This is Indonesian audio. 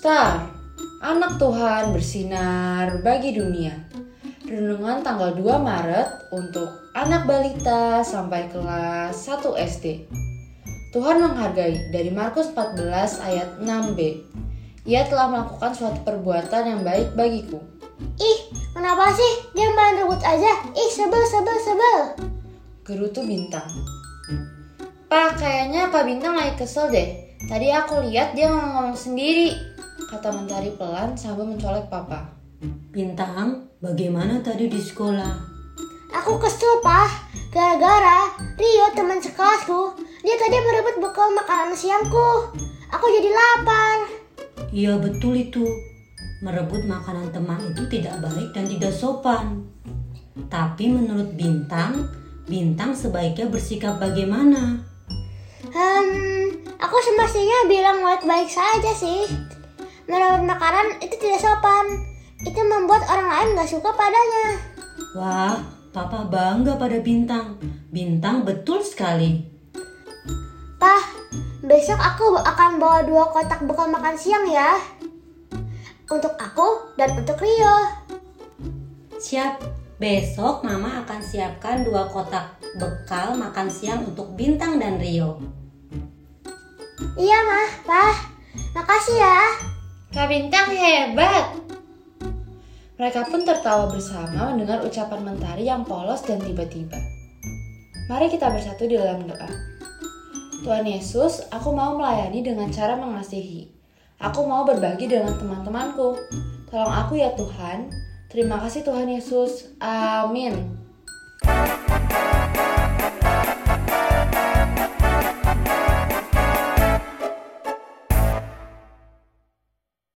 Star, anak Tuhan bersinar bagi dunia. Renungan tanggal 2 Maret untuk anak balita sampai kelas 1 SD. Tuhan menghargai dari Markus 14 ayat 6b. Ia telah melakukan suatu perbuatan yang baik bagiku. Ih, kenapa sih dia main rebut aja? Ih, sebel, sebel, sebel. Gerutu Bintang. Pak, kayaknya Kak Bintang lagi kesel deh. Tadi aku lihat dia ngomong-ngomong sendiri, kata Mentari pelan sambil mencolek papa. Bintang, bagaimana tadi di sekolah? Aku kesel, Pak. Gara-gara Rio teman sekelasku, dia tadi merebut bekal makanan siangku. Aku jadi lapar. Iya betul itu. Merebut makanan teman itu tidak baik dan tidak sopan. Tapi menurut Bintang, Bintang sebaiknya bersikap bagaimana? Hmm, aku semestinya bilang baik-baik saja sih. Merebut makanan itu tidak sopan. Itu membuat orang lain gak suka padanya. Wah, Papa bangga pada Bintang. Bintang betul sekali. Pah, besok aku akan bawa dua kotak bekal makan siang ya. Untuk aku dan untuk Rio. Siap, besok Mama akan siapkan dua kotak bekal makan siang untuk Bintang dan Rio. Iya, Mah. Pah, makasih ya. Kak Bintang hebat! Mereka pun tertawa bersama mendengar ucapan Mentari yang polos dan tiba-tiba. Mari kita bersatu di dalam doa. Tuhan Yesus, aku mau melayani dengan cara mengasihi. Aku mau berbagi dengan teman-temanku. Tolong aku ya Tuhan. Terima kasih Tuhan Yesus. Amin.